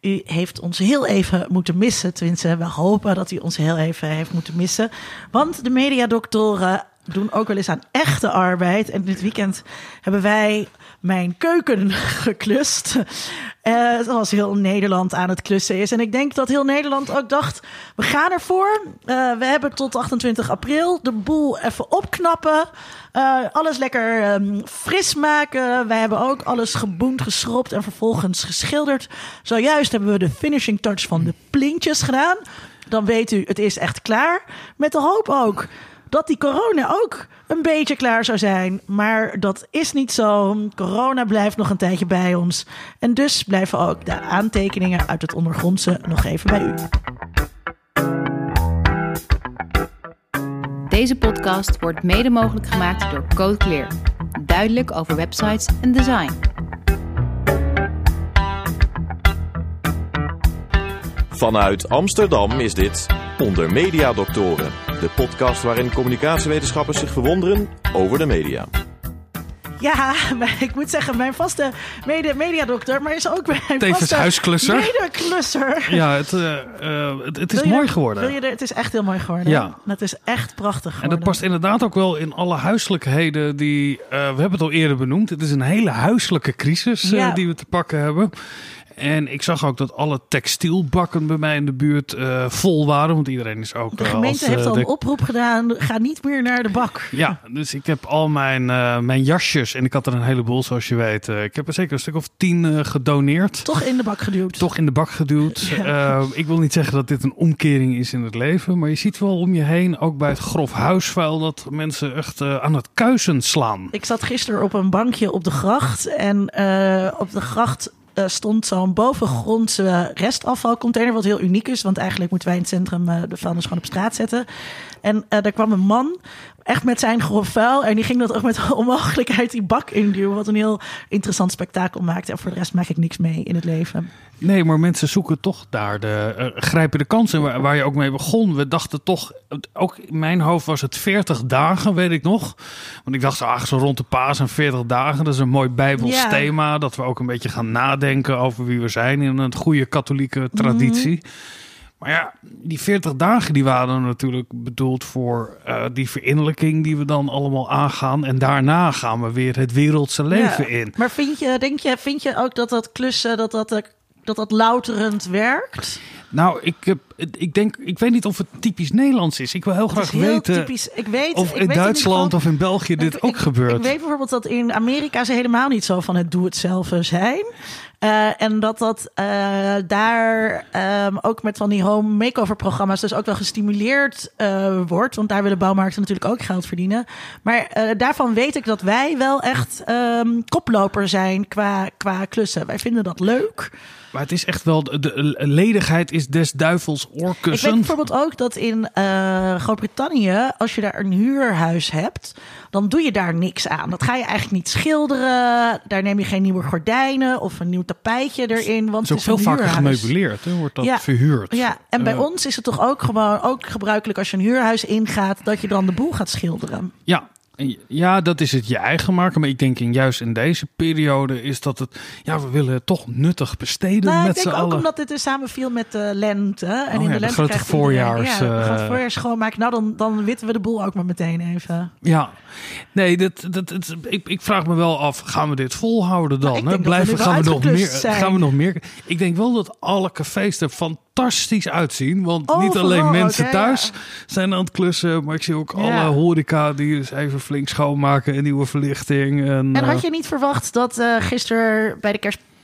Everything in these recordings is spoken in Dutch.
u heeft ons heel even moeten missen. Tenminste, we hopen dat u ons heel even heeft moeten missen. Want de mediadoktoren doen ook wel eens aan echte arbeid. En dit weekend hebben wij mijn keuken geklust. Uh, zoals heel Nederland aan het klussen is. En ik denk dat heel Nederland ook dacht: we gaan ervoor. Uh, we hebben tot 28 april de boel even opknappen. Uh, alles lekker um, fris maken. Wij hebben ook alles geboend, geschropt en vervolgens geschilderd. Zojuist hebben we de finishing touch van de plintjes gedaan. Dan weet u, het is echt klaar. Met de hoop ook dat die corona ook een beetje klaar zou zijn. Maar dat is niet zo. Corona blijft nog een tijdje bij ons. En dus blijven ook de aantekeningen uit het ondergrondse nog even bij u. Deze podcast wordt mede mogelijk gemaakt door Code Clear. Duidelijk over websites en design. Vanuit Amsterdam is dit Onder Media Doctoren, de podcast waarin communicatiewetenschappers zich verwonderen over de media. Ja, ik moet zeggen, mijn vaste mede mediadokter, maar is ook mijn Tevens vaste huisklusser. medeklusser. Ja, het, uh, uh, het, het is je- mooi geworden. Wil je er, het is echt heel mooi geworden. Ja. Het is echt prachtig En geworden. dat past inderdaad ook wel in alle huiselijkheden die... eh, we hebben het al eerder benoemd. Het is een hele huiselijke crisis eh, Ja. die we te pakken hebben. En ik zag ook dat alle textielbakken bij mij in de buurt eh, vol waren. Want iedereen is ook... De eh, gemeente als, heeft eh, al de- een oproep gedaan. Ga niet meer naar de bak. Ja, dus ik heb al mijn, eh, mijn jasjes, en ik had er een heleboel zoals je weet. eh, ik heb er zeker een stuk of tien eh, gedoneerd. Toch in de bak geduwd. Toch in de bak geduwd. Ja. Eh, ik wil niet zeggen dat dit een omkering is in het leven. Maar je ziet wel om je heen, ook bij het grof huisvuil, dat mensen echt eh, aan het kuisen slaan. Ik zat gisteren op een bankje op de gracht. En eh, op de gracht eh, stond zo'n bovengrondse restafvalcontainer. Wat heel uniek is. Want eigenlijk moeten wij in het centrum eh, de vuilnis gewoon op straat zetten. En eh daar kwam een man. Echt met zijn grof vuil. En die ging dat ook met onmogelijkheid die bak induwen. Wat een heel interessant spektakel maakte. En voor de rest maak ik niks mee in het leven. Nee, maar mensen zoeken toch daar de, eh, grijpen de kansen waar, waar je ook mee begon. We dachten toch, ook in mijn hoofd was het 40 dagen, weet ik nog. Want ik dacht zo, ach, zo rond de paas en 40 dagen, dat is een mooi bijbels thema. Dat we ook een beetje gaan nadenken over wie we zijn in een goede katholieke traditie. Maar ja, die 40 dagen die waren natuurlijk bedoeld voor eh, die verinnerlijking die we dan allemaal aangaan. En daarna gaan we weer het wereldse leven Ja. in. Maar vind je, denk je, vind je ook dat dat klussen, dat dat, eh, dat, dat louterend werkt? Nou, ik, heb, ik denk, ik weet niet of het typisch Nederlands is. Ik wil heel graag heel weten typisch. Ik weet, of ik in weet Duitsland of in België dit Ik- ook ik- gebeurt. Ik weet bijvoorbeeld dat in Amerika ze helemaal niet zo van het doe-het-zelf zijn. Eh, en dat dat eh, daar ehm, ook met van die home makeover programma's dus ook wel gestimuleerd eh, wordt. Want daar willen bouwmarkten natuurlijk ook geld verdienen. Maar daarvan weet ik dat wij wel echt ehm, koploper zijn qua, qua klussen. Wij vinden dat leuk. Maar het is echt wel, de, ledigheid is des duivels Ik oorkussen. weet bijvoorbeeld ook dat in eh, Groot-Brittannië, als je daar een huurhuis hebt, dan doe je daar niks aan. Dat ga je eigenlijk niet schilderen. Daar neem je geen nieuwe gordijnen of een nieuw tapijtje erin. Want het is ook het veel vaker gemeubileerd, hè, wordt dat Ja. verhuurd. Ja, en bij ons is het toch ook gewoon ook gebruikelijk als je een huurhuis ingaat, dat je dan de boel gaat schilderen. Ja, ja, dat is het je eigen maken. Maar ik denk in, juist in deze periode is dat het... Ja, we willen het toch nuttig besteden Nou, ik met denk z'n ook allen. omdat dit dus samenviel met de lente. En Oh in ja, de lente grote iedereen- voorjaars, Ja, grote eh, voorjaars schoonmaken. Nou, dan, dan witten we de boel ook maar meteen even. Ja, nee, dat, dat, dat, ik, ik vraag me wel af, gaan we dit volhouden dan? Nou, ik hè? denk we Blijven, wel gaan, we nog meer, zijn. gaan we nog meer? Ik denk wel dat alle cafés er fantastisch uitzien. Want niet alleen mensen thuis ja. zijn aan het klussen, maar ik zie ook Ja. alle horeca die dus even flink schoonmaken en nieuwe verlichting. En, En eh, had je niet verwacht dat eh gisteren bij de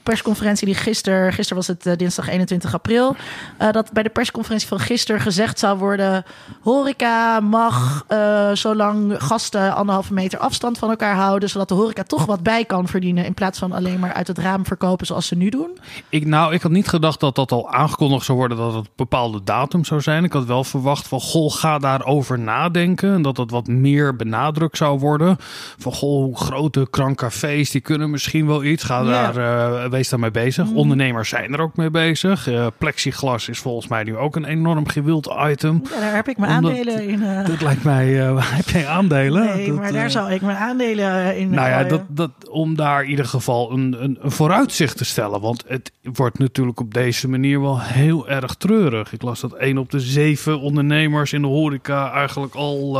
kerstpersconferentie die gisteren, gisteren was het eh, dinsdag 21 april, eh, dat bij de persconferentie van gisteren gezegd zou worden: horeca mag eh, zolang gasten anderhalve meter afstand van elkaar houden, zodat de horeca toch wat bij kan verdienen in plaats van alleen maar uit het raam verkopen zoals ze nu doen. Ik, nou, ik had niet gedacht dat dat al aangekondigd zou worden dat het een bepaalde datum zou zijn. Ik had wel verwacht van, goh, ga daarover nadenken. En dat dat wat meer benadrukt zou worden. Van, goh, grote krankcafés, die kunnen misschien wel iets. Ga Ja. daar, eh, wees daarmee bezig. Ondernemers zijn er ook mee bezig. Uh, plexiglas is volgens mij nu ook een enorm gewild item. Ja, daar heb ik mijn Omdat, aandelen in. Uh... Dat lijkt mij. heb jij aandelen? Nee, maar daar zou ik mijn aandelen in. Nou ja, dat, dat, om daar in ieder geval een, een, een vooruitzicht te stellen. Want het wordt natuurlijk op deze manier wel heel erg treurig. Ik las dat één op de zeven ondernemers in de horeca eigenlijk al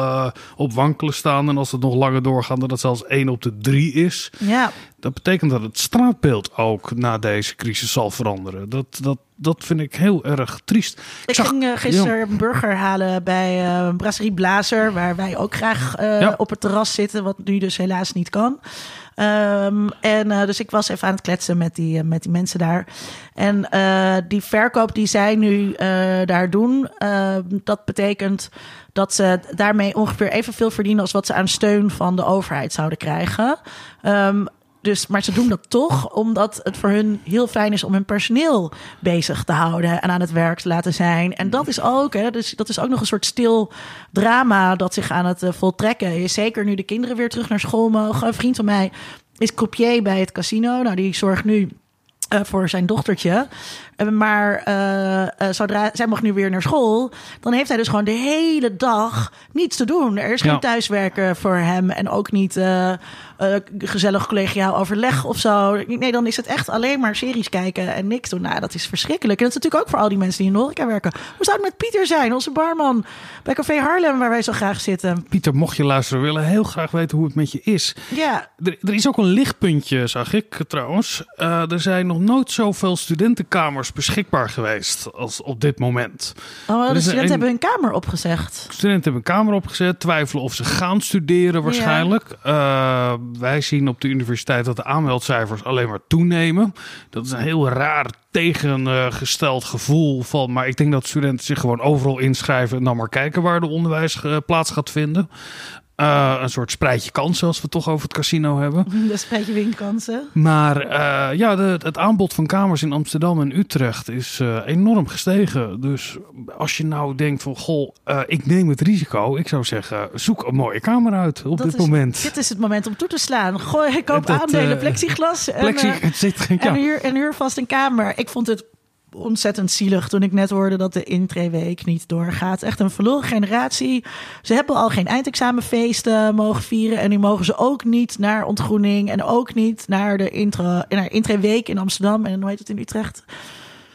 op wankelen staan. En als het nog langer doorgaat, dat het zelfs één op de drie is. Ja. Dat betekent dat het straatbeeld ook na deze crisis zal veranderen. Dat, dat, dat vind ik heel erg triest. Ik, ging uh, gisteren een burger halen bij uh, Brasserie Blazer, waar wij ook graag uh, op het terras zitten, wat nu dus helaas niet kan. Um, en dus ik was even aan het kletsen met die, met die mensen daar. En die verkoop die zij nu daar doen, ehm, dat betekent dat ze daarmee ongeveer evenveel verdienen als wat ze aan steun van de overheid zouden krijgen. Um, dus, maar ze doen dat toch omdat het voor hun heel fijn is om hun personeel bezig te houden en aan het werk te laten zijn. En dat is ook, hè, dus dat is ook nog een soort stil drama dat zich aan het uh, voltrekken is. Zeker nu de kinderen weer terug naar school mogen. Een vriend van mij is croupier bij het casino. Nou, die zorgt nu uh, voor zijn dochtertje. Uh, maar uh, zodra zij mag nu weer naar school, dan heeft hij dus gewoon de hele dag niets te doen. Er is geen ja. thuiswerken voor hem en ook niet uh, gezellig collegiaal overleg of zo. Nee, dan is het echt alleen maar series kijken en niks doen. Nou, dat is verschrikkelijk. En dat is natuurlijk ook voor al die mensen die in horeca werken. Hoe zou het met Pieter zijn, onze barman bij Café Harlem, waar wij zo graag zitten? Pieter, mocht je luisteren, willen heel graag weten hoe het met je is. Ja. Er, er is ook een lichtpuntje, zag ik trouwens. Er zijn nog nooit zoveel studentenkamers beschikbaar geweest als op dit moment. Oh, de studenten een... hebben hun kamer opgezegd. Studenten hebben een kamer opgezet, twijfelen of ze gaan studeren waarschijnlijk. Ja. Uh, wij zien op de universiteit dat de aanmeldcijfers alleen maar toenemen. Dat is een heel raar tegengesteld gevoel van. Maar ik denk dat studenten zich gewoon overal inschrijven en dan maar kijken waar de onderwijs eh, plaats gaat vinden. Uh, een soort spreidje kansen, als we het toch over het casino hebben. De spreidje winkansen. Maar uh, ja, de, het aanbod van kamers in Amsterdam en Utrecht is uh, enorm gestegen. Dus als je nou denkt van, goh, ik neem het risico. Ik zou zeggen, zoek een mooie kamer uit op Dat dit is, moment. Dit is het moment om toe te slaan. Gooi, ik koop dat, aandelen, plexiglas. Plexi, en, zit, ja. en, huur, en huur vast een kamer. Ik vond het ontzettend zielig toen ik net hoorde dat de intreeweek niet doorgaat. Echt een verloren generatie. Ze hebben al geen eindexamenfeesten mogen vieren. En nu mogen ze ook niet naar ontgroening. En ook niet naar de intro, naar intreeweek in Amsterdam. En hoe heet het in Utrecht?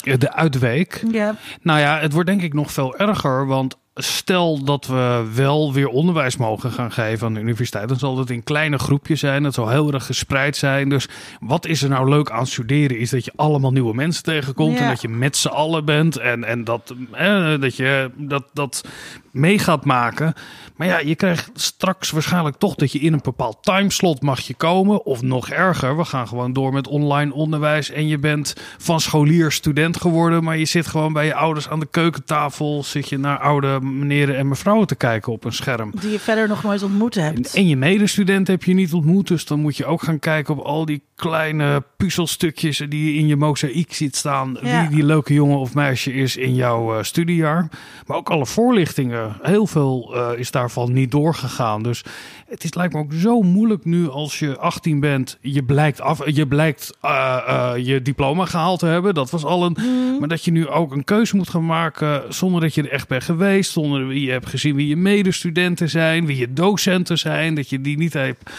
De uitweek. Ja. Nou ja, het wordt denk ik nog veel erger. Want stel dat we wel weer onderwijs mogen gaan geven aan de universiteit, dan zal het in kleine groepjes zijn. Het zal heel erg gespreid zijn. Dus wat is er nou leuk aan studeren? Is dat je allemaal nieuwe mensen tegenkomt Ja. en dat je met z'n allen bent en, en dat, eh, dat je dat, dat mee gaat maken. Maar ja, je krijgt straks waarschijnlijk toch dat je in een bepaald timeslot mag je komen. Of nog erger, we gaan gewoon door met online onderwijs. En je bent van scholier student geworden. Maar je zit gewoon bij je ouders aan de keukentafel. Zit je naar oude meneren en mevrouwen te kijken op een scherm. Die je verder nog nooit ontmoet hebt. En je medestudent heb je niet ontmoet. Dus dan moet je ook gaan kijken op al die kleine puzzelstukjes die je in je mozaïek ziet staan. Ja. Wie die leuke jongen of meisje is in jouw uh, studiejaar. Maar ook alle voorlichtingen. Heel veel uh, is daarvan niet doorgegaan. Dus het is, lijkt me ook zo moeilijk nu als je 18 bent. Je blijkt, af, je, blijkt uh, je diploma gehaald te hebben. Dat was al een. Mm. Maar dat je nu ook een keuze moet gaan maken zonder dat je er echt bent geweest. Zonder wie je hebt gezien wie je medestudenten zijn. Wie je docenten zijn. Dat je die niet hebt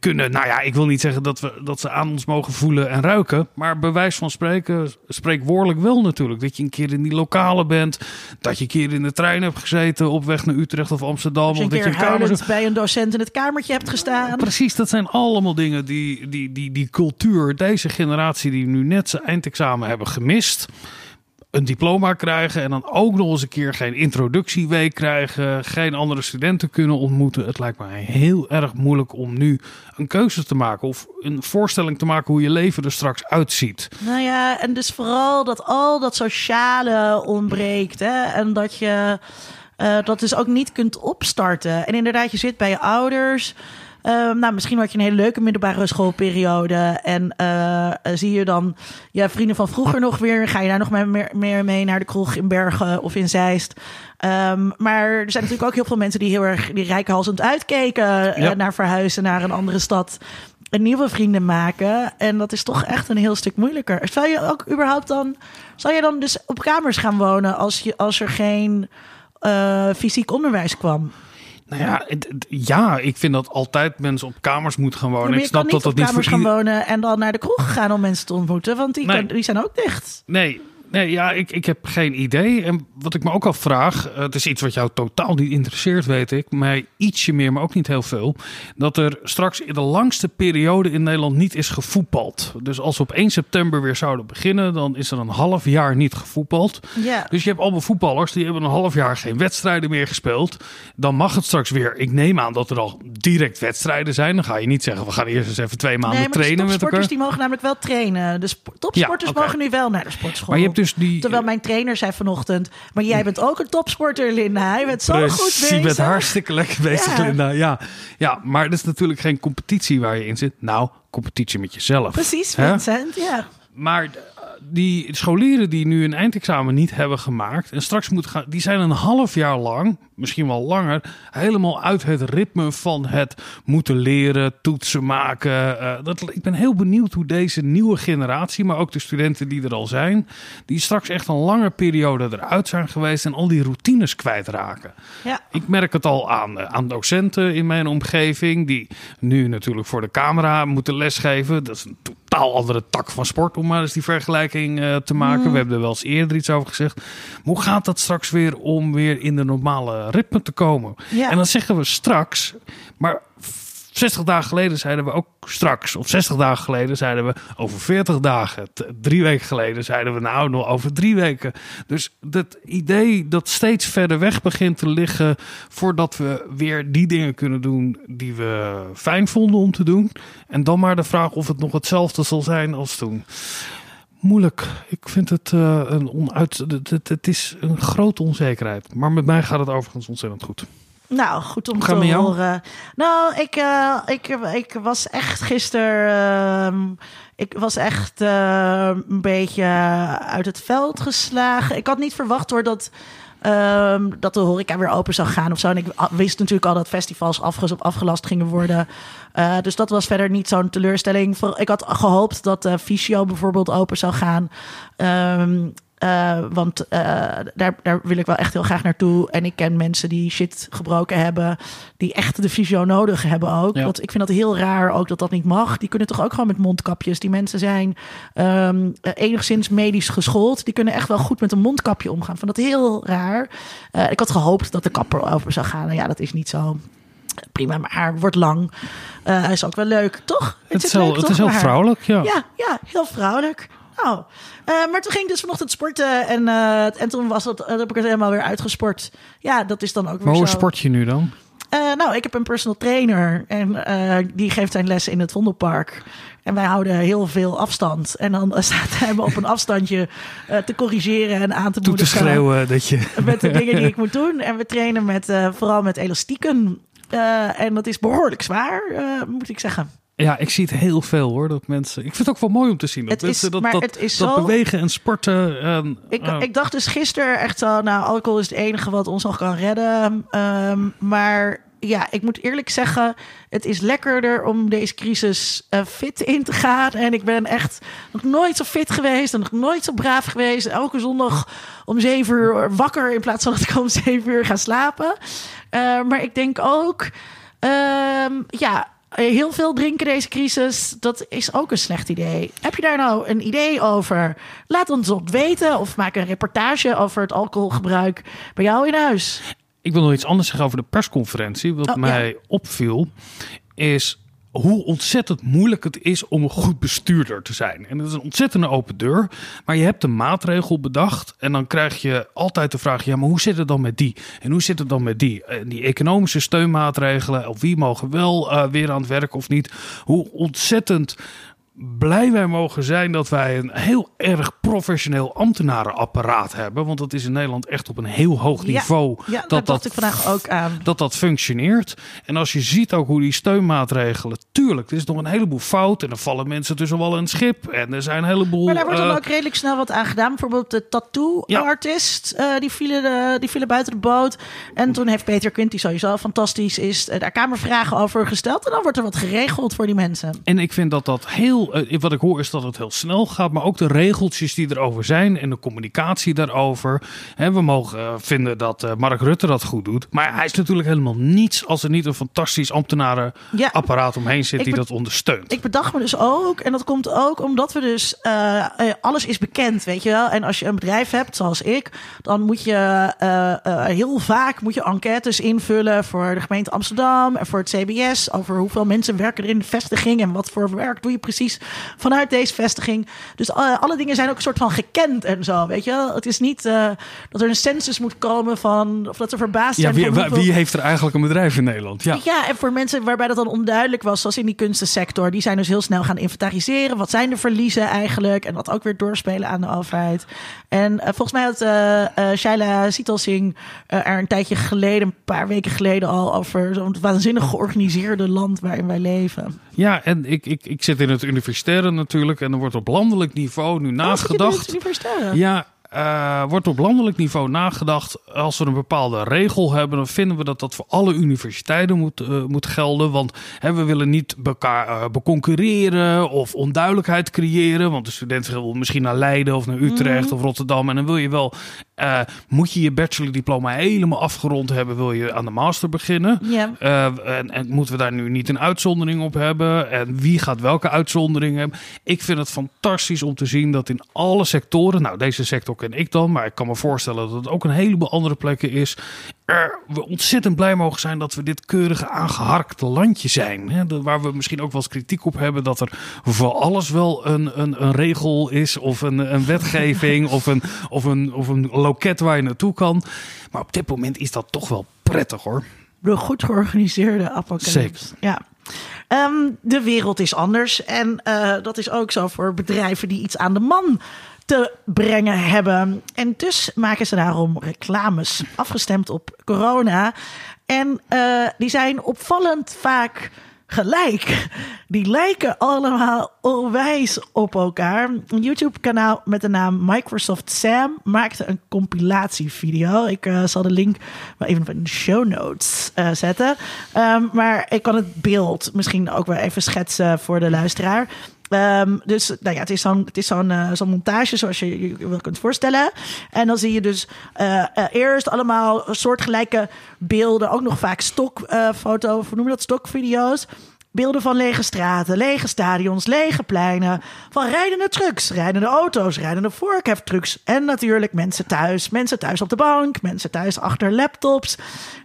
kunnen. Nou ja, ik wil niet zeggen dat, we, dat ze aan ons mogen voelen en ruiken. Maar bewijs van spreken, spreekwoordelijk wel natuurlijk. Dat je een keer in die lokalen bent. Dat je een keer in de trein hebt gezeten op weg naar Utrecht of Amsterdam. Een of keer dat je huilend bij een docent in het kamertje hebt gestaan. Precies, dat zijn allemaal dingen die, die, die, die cultuur, deze generatie die nu net zijn eindexamen hebben gemist een diploma krijgen en dan ook nog eens een keer geen introductieweek krijgen, geen andere studenten kunnen ontmoeten. Het lijkt mij heel erg moeilijk om nu een keuze te maken of een voorstelling te maken hoe je leven er straks uitziet. Nou ja, en dus vooral dat al dat sociale ontbreekt hè? en dat je uh, dat dus ook niet kunt opstarten. En inderdaad, je zit bij je ouders. Uh, nou, misschien had je een hele leuke middelbare schoolperiode. En uh, zie je dan ja, vrienden van vroeger nog weer. Ga je daar nog meer, meer mee naar de kroeg in Bergen of in Zeist. Um, maar er zijn natuurlijk ook heel veel mensen die heel erg die rijkhalsend uitkeken. Ja. Uh, naar verhuizen naar een andere stad. en nieuwe vrienden maken. En dat is toch echt een heel stuk moeilijker. Zou je ook überhaupt dan, zou je dan dus op kamers gaan wonen als, je, als er geen eh, fysiek onderwijs kwam? Nou ja, het- het- ja, ik vind dat altijd mensen op kamers moeten gaan wonen. ik snap niet dat op dat niet kamers voor gaan ieder- wonen en dan naar de kroeg gaan om mensen te ontmoeten. Want die, Nee. kan- die zijn ook dicht. Nee, nee ja, ik, ik heb geen idee. En wat ik me ook afvraag, eh, het is iets wat jou totaal niet interesseert, weet ik. Mij ietsje meer, maar ook niet heel veel. Dat er straks in de langste periode in Nederland niet is gevoetbald. Dus als we op 1 september weer zouden beginnen, dan is er een half jaar niet gevoetbald. Ja. Dus je hebt allemaal voetballers die hebben een half jaar geen wedstrijden meer gespeeld. Dan mag het straks weer. Ik neem aan dat er al direct wedstrijden zijn. Dan ga je niet zeggen, we gaan eerst eens even twee maanden Nee, maar de trainen met elkaar. die mogen namelijk wel trainen. De sp- topsporters Ja, mogen nu wel naar de sportschool. Maar je hebt dus die... Terwijl mijn trainer zei vanochtend... maar jij bent ook een topsporter, Linda. Je bent zo goed bezig. je bent hartstikke lekker bezig, Ja. Linda. Ja. ja, maar dat is natuurlijk geen competitie waar je in zit. Nou, competitie met jezelf. Precies? Vincent. Ja. Maar die scholieren die nu een eindexamen niet hebben gemaakt... en straks moeten gaan... die zijn een half jaar lang, misschien wel langer... helemaal uit het ritme van het moeten leren, toetsen maken. Eh, dat, ik ben heel benieuwd hoe deze nieuwe generatie... maar ook de studenten die er al zijn... die straks echt een lange periode eruit zijn geweest... en al die routines kwijtraken. ja. Ik merk het al aan, eh, aan docenten in mijn omgeving, die nu natuurlijk voor de camera moeten lesgeven. Dat is een totaal andere tak van sport, om maar eens die vergelijking eh, te maken. We hebben er wel eens eerder iets over gezegd. Maar hoe gaat dat straks weer om weer in de normale ritme te komen? Ja. En dan zeggen we straks, maar 60 dagen geleden zeiden we ook straks. Of 60 dagen geleden zeiden we over 40 dagen. Drie weken geleden zeiden we nou nog over drie weken. Dus dat idee dat steeds verder weg begint te liggen. voordat we weer die dingen kunnen doen die we fijn vonden om te doen. En dan maar de vraag of het nog hetzelfde zal zijn als toen. Moeilijk. Ik vind het eh, een onuit. Het is een grote onzekerheid. Maar met mij gaat het overigens ontzettend goed. Nou, goed om te horen. Nou, ik, eh, ik, ik was echt gisteren... ik was echt eh, een beetje uit het veld geslagen. Ik had niet verwacht hoor dat... ehm, dat de horeca weer open zou gaan of zo. En ik wist natuurlijk al dat festivals afgelast gingen worden. Eh, dus dat was verder niet zo'n teleurstelling. Ik had gehoopt dat de Fysio bijvoorbeeld open zou gaan. Ehm, eh, want eh, daar, daar wil ik wel echt heel graag naartoe. En ik ken mensen die shit gebroken hebben. Die echt de fysio nodig hebben ook. Ja. Want ik vind dat heel raar ook dat dat niet mag. Die kunnen toch ook gewoon met mondkapjes. Die mensen zijn eh, enigszins medisch geschoold. Die kunnen echt wel goed met een mondkapje omgaan. Vind dat heel raar. Eh, ik had gehoopt dat de kapper over zou gaan. Nou ja, dat is niet zo. Prima, mijn haar wordt lang. Eh, hij is ook wel leuk, toch? Het zit is, heel, leuk, het toch, is heel vrouwelijk, ja. Ja, ja, heel vrouwelijk. Nou, eh, maar toen ging ik dus vanochtend sporten en, eh, en toen was het, eh, heb ik het helemaal weer uitgesport. Ja, dat is dan ook weer Maar hoe zo. sport je nu dan? Nou, ik heb een personal trainer en die geeft zijn lessen in het Vondelpark. En wij houden heel veel afstand. En dan staat hij me op een afstandje te corrigeren en aan te Toe te schreeuwen dat je... met de dingen die ik moet doen. En we trainen met, vooral met elastieken. En dat is behoorlijk zwaar, moet ik zeggen. Ja, ik zie het heel veel hoor. Dat mensen. Ik vind het ook wel mooi om te zien. Dat Het is- mensen dat, maar dat, het is dat zo- bewegen en sporten. En, Ik, eh, ik dacht dus gisteren echt zo, nou, alcohol is het enige wat ons nog kan redden. Ehm, maar ja, ik moet eerlijk zeggen, het is lekkerder om deze crisis eh, fit in te gaan. En ik ben echt nog nooit zo fit geweest en nog nooit zo braaf geweest. Elke zondag om zeven uur wakker in plaats van dat ik om zeven uur ga slapen. Eh, maar ik denk ook, ehm, ja, heel veel drinken deze crisis, dat is ook een slecht idee. Heb je daar nou een idee over? Laat ons op weten of maak een reportage over het alcoholgebruik bij jou in huis. ik wil nog iets anders zeggen over de persconferentie. Wat Oh, ja. mij opviel, is hoe ontzettend moeilijk het is om een goed bestuurder te zijn. En het is een ontzettende open deur. Maar je hebt een maatregel bedacht. En dan krijg je altijd de vraag: ja, maar hoe zit het dan met die? En hoe zit het dan met die? En die economische steunmaatregelen, of wie mogen wel eh, weer aan het werk of niet? Hoe ontzettend blij wij mogen zijn dat wij een heel erg professioneel ambtenarenapparaat hebben. Want dat is in Nederland echt op een heel hoog niveau. Ja, dat, dacht dat, ik vandaag ook aan. dat dat functioneert. En als je ziet ook hoe die steunmaatregelen. Tuurlijk, er is nog een heleboel fout. En er vallen mensen tussen wal en schip. En er zijn een heleboel. Maar daar wordt dan eh, ook redelijk snel wat aan gedaan. Bijvoorbeeld de tattoo-artist, eh, die, vielen de, die vielen buiten de boot. En toen heeft Peter Quint, die sowieso fantastisch is, eh, daar kamervragen over gesteld. En dan wordt er wat geregeld voor die mensen. En ik vind dat dat heel. Eh, wat ik hoor is dat het heel snel gaat. Maar ook de regeltjes die erover zijn. En de communicatie daarover. Hè, we mogen eh, vinden dat eh, Mark Rutte dat goed doet. Maar hij is natuurlijk helemaal niets. als er niet een fantastisch ambtenarenapparaat Ja. omheen zit. Die dat ondersteunt. Ik bedacht me dus ook, en dat komt ook omdat we dus, alles is bekend, weet je wel. En als je een bedrijf hebt, zoals ik, dan moet je heel vaak moet je enquêtes invullen voor de gemeente Amsterdam en voor het CBS over hoeveel mensen werken er in de vestiging en wat voor werk doe je precies vanuit deze vestiging. Dus eh, alle dingen zijn ook een soort van gekend en zo, weet je wel. Het is niet eh, dat er een census moet komen van, of dat ze verbaasd ja, zijn wie, hoeveel- wie heeft er eigenlijk een bedrijf in Nederland? Ja. ja, en voor mensen waarbij dat dan onduidelijk was, zoals in die kunstensector, die zijn dus heel snel gaan inventariseren. Wat zijn de verliezen eigenlijk? En dat ook weer doorspelen aan de overheid. En eh, volgens mij had eh Shaila er een tijdje geleden, een paar weken geleden al, over zo'n waanzinnig georganiseerde land waarin wij leven. Ja, en ik, ik, ik zit in het universitaire natuurlijk. En er wordt op landelijk niveau nu Oh, nagedacht. Ja, eh, wordt op landelijk niveau nagedacht. Als we een bepaalde regel hebben, dan vinden we dat dat voor alle universiteiten moet, eh, moet gelden. Want hè, we willen niet elkaar eh, beconcurreren of onduidelijkheid creëren. Want de student wil misschien naar Leiden of naar Utrecht of Rotterdam. En dan wil je wel, eh, moet je je bachelordiploma helemaal afgerond hebben, wil je aan de master beginnen. Ja. Eh, en, en moeten we daar nu niet een uitzondering op hebben? En wie gaat welke uitzondering hebben? Ik vind het fantastisch om te zien dat in alle sectoren, nou deze sector ken ik dan, maar ik kan me voorstellen dat het ook een heleboel andere plekken is. Er, we ontzettend blij mogen zijn dat we dit keurige aangeharkte landje zijn. Hè? Waar we misschien ook wel eens kritiek op hebben dat er voor alles wel een, een, een regel is of een, een wetgeving of, een, of, een, of een loket waar je naartoe kan. Maar op dit moment is dat toch wel prettig hoor. De goed georganiseerde apocalypse. Zeker. Ja. Ehm, de wereld is anders. En eh, dat is ook zo voor bedrijven die iets aan de man te brengen hebben. En dus maken ze daarom reclames afgestemd op corona. En eh, die zijn opvallend vaak gelijk. Die lijken allemaal onwijs op elkaar. Een YouTube-kanaal met de naam Microsoft Sam maakte een compilatievideo. Ik eh, zal de link wel even in de show notes eh, zetten. Ehm, maar ik kan het beeld misschien ook wel even schetsen voor de luisteraar. Ehm, dus nou ja, het is zo'n eh, montage zoals je je wel kunt voorstellen. En dan zie je dus eh, eh, eerst allemaal soortgelijke beelden. Ook nog vaak stokfoto, hoe noem dat? Stokvideo's. Beelden van lege straten, lege stadions, lege pleinen. Van rijdende trucks, rijdende auto's, rijdende vorkheftrucks. En natuurlijk mensen thuis. Mensen thuis op de bank, mensen thuis achter laptops.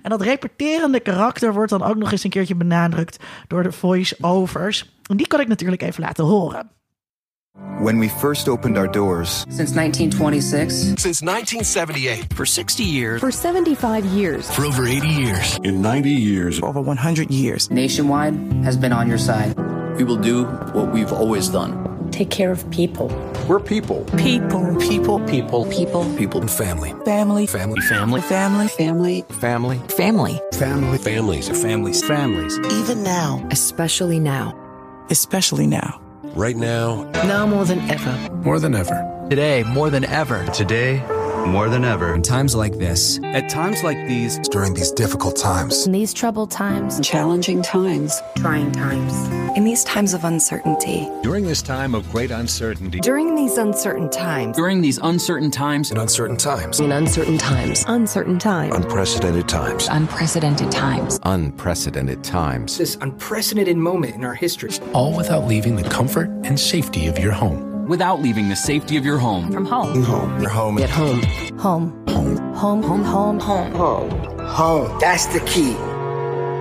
En dat repeterende karakter wordt dan ook nog eens een keertje benadrukt door de voice-overs. En die kan ik natuurlijk even laten horen. When we first opened our doors, Since 1926, Since 1978. For 60 years. For 75 years. For over 80 years. In 90 years, over 100 years. Nationwide has been on your side. We will do what we've always done. Take care of people. we're people. People. People. People. People. People. And family. Family. Family. Family. Family. Family. Family. Family. Family. Families. Families. Families. Even now. Especially now. Especially now. Right now. Now more than ever. More than ever. Today, more than ever. Today, more than ever. In times like this, at times like these, During these difficult times. In these troubled times. Challenging times. Trying times. In these times of uncertainty. During this time of great uncertainty. During these uncertain times. during these uncertain times, In uncertain times. In uncertain times. Uncertain times. Unprecedented times. Unprecedented times. Unprecedented times. this unprecedented moment in our history, All without leaving the comfort and safety of your home. Without leaving the safety of your home. From home. home, your home, At home. Home. Home. Home. Home. Home. Home. home. That's the key.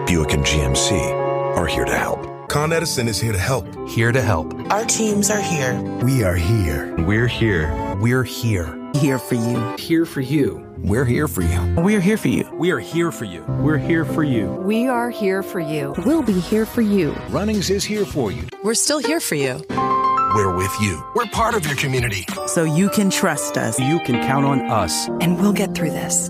Buick and GMC are here to help. Con Edison is here to help. Here to help. Our teams are here. We are here. We're here. We're here. Here for you. Here for you. We're here for you. We're here for you. We are here for you. We're here for you. We are here for you. We'll be here for you. Runnings is here for you. We're still here for you. We're with you. We're part of your community. So you can trust us. You can count on us. And we'll get through this.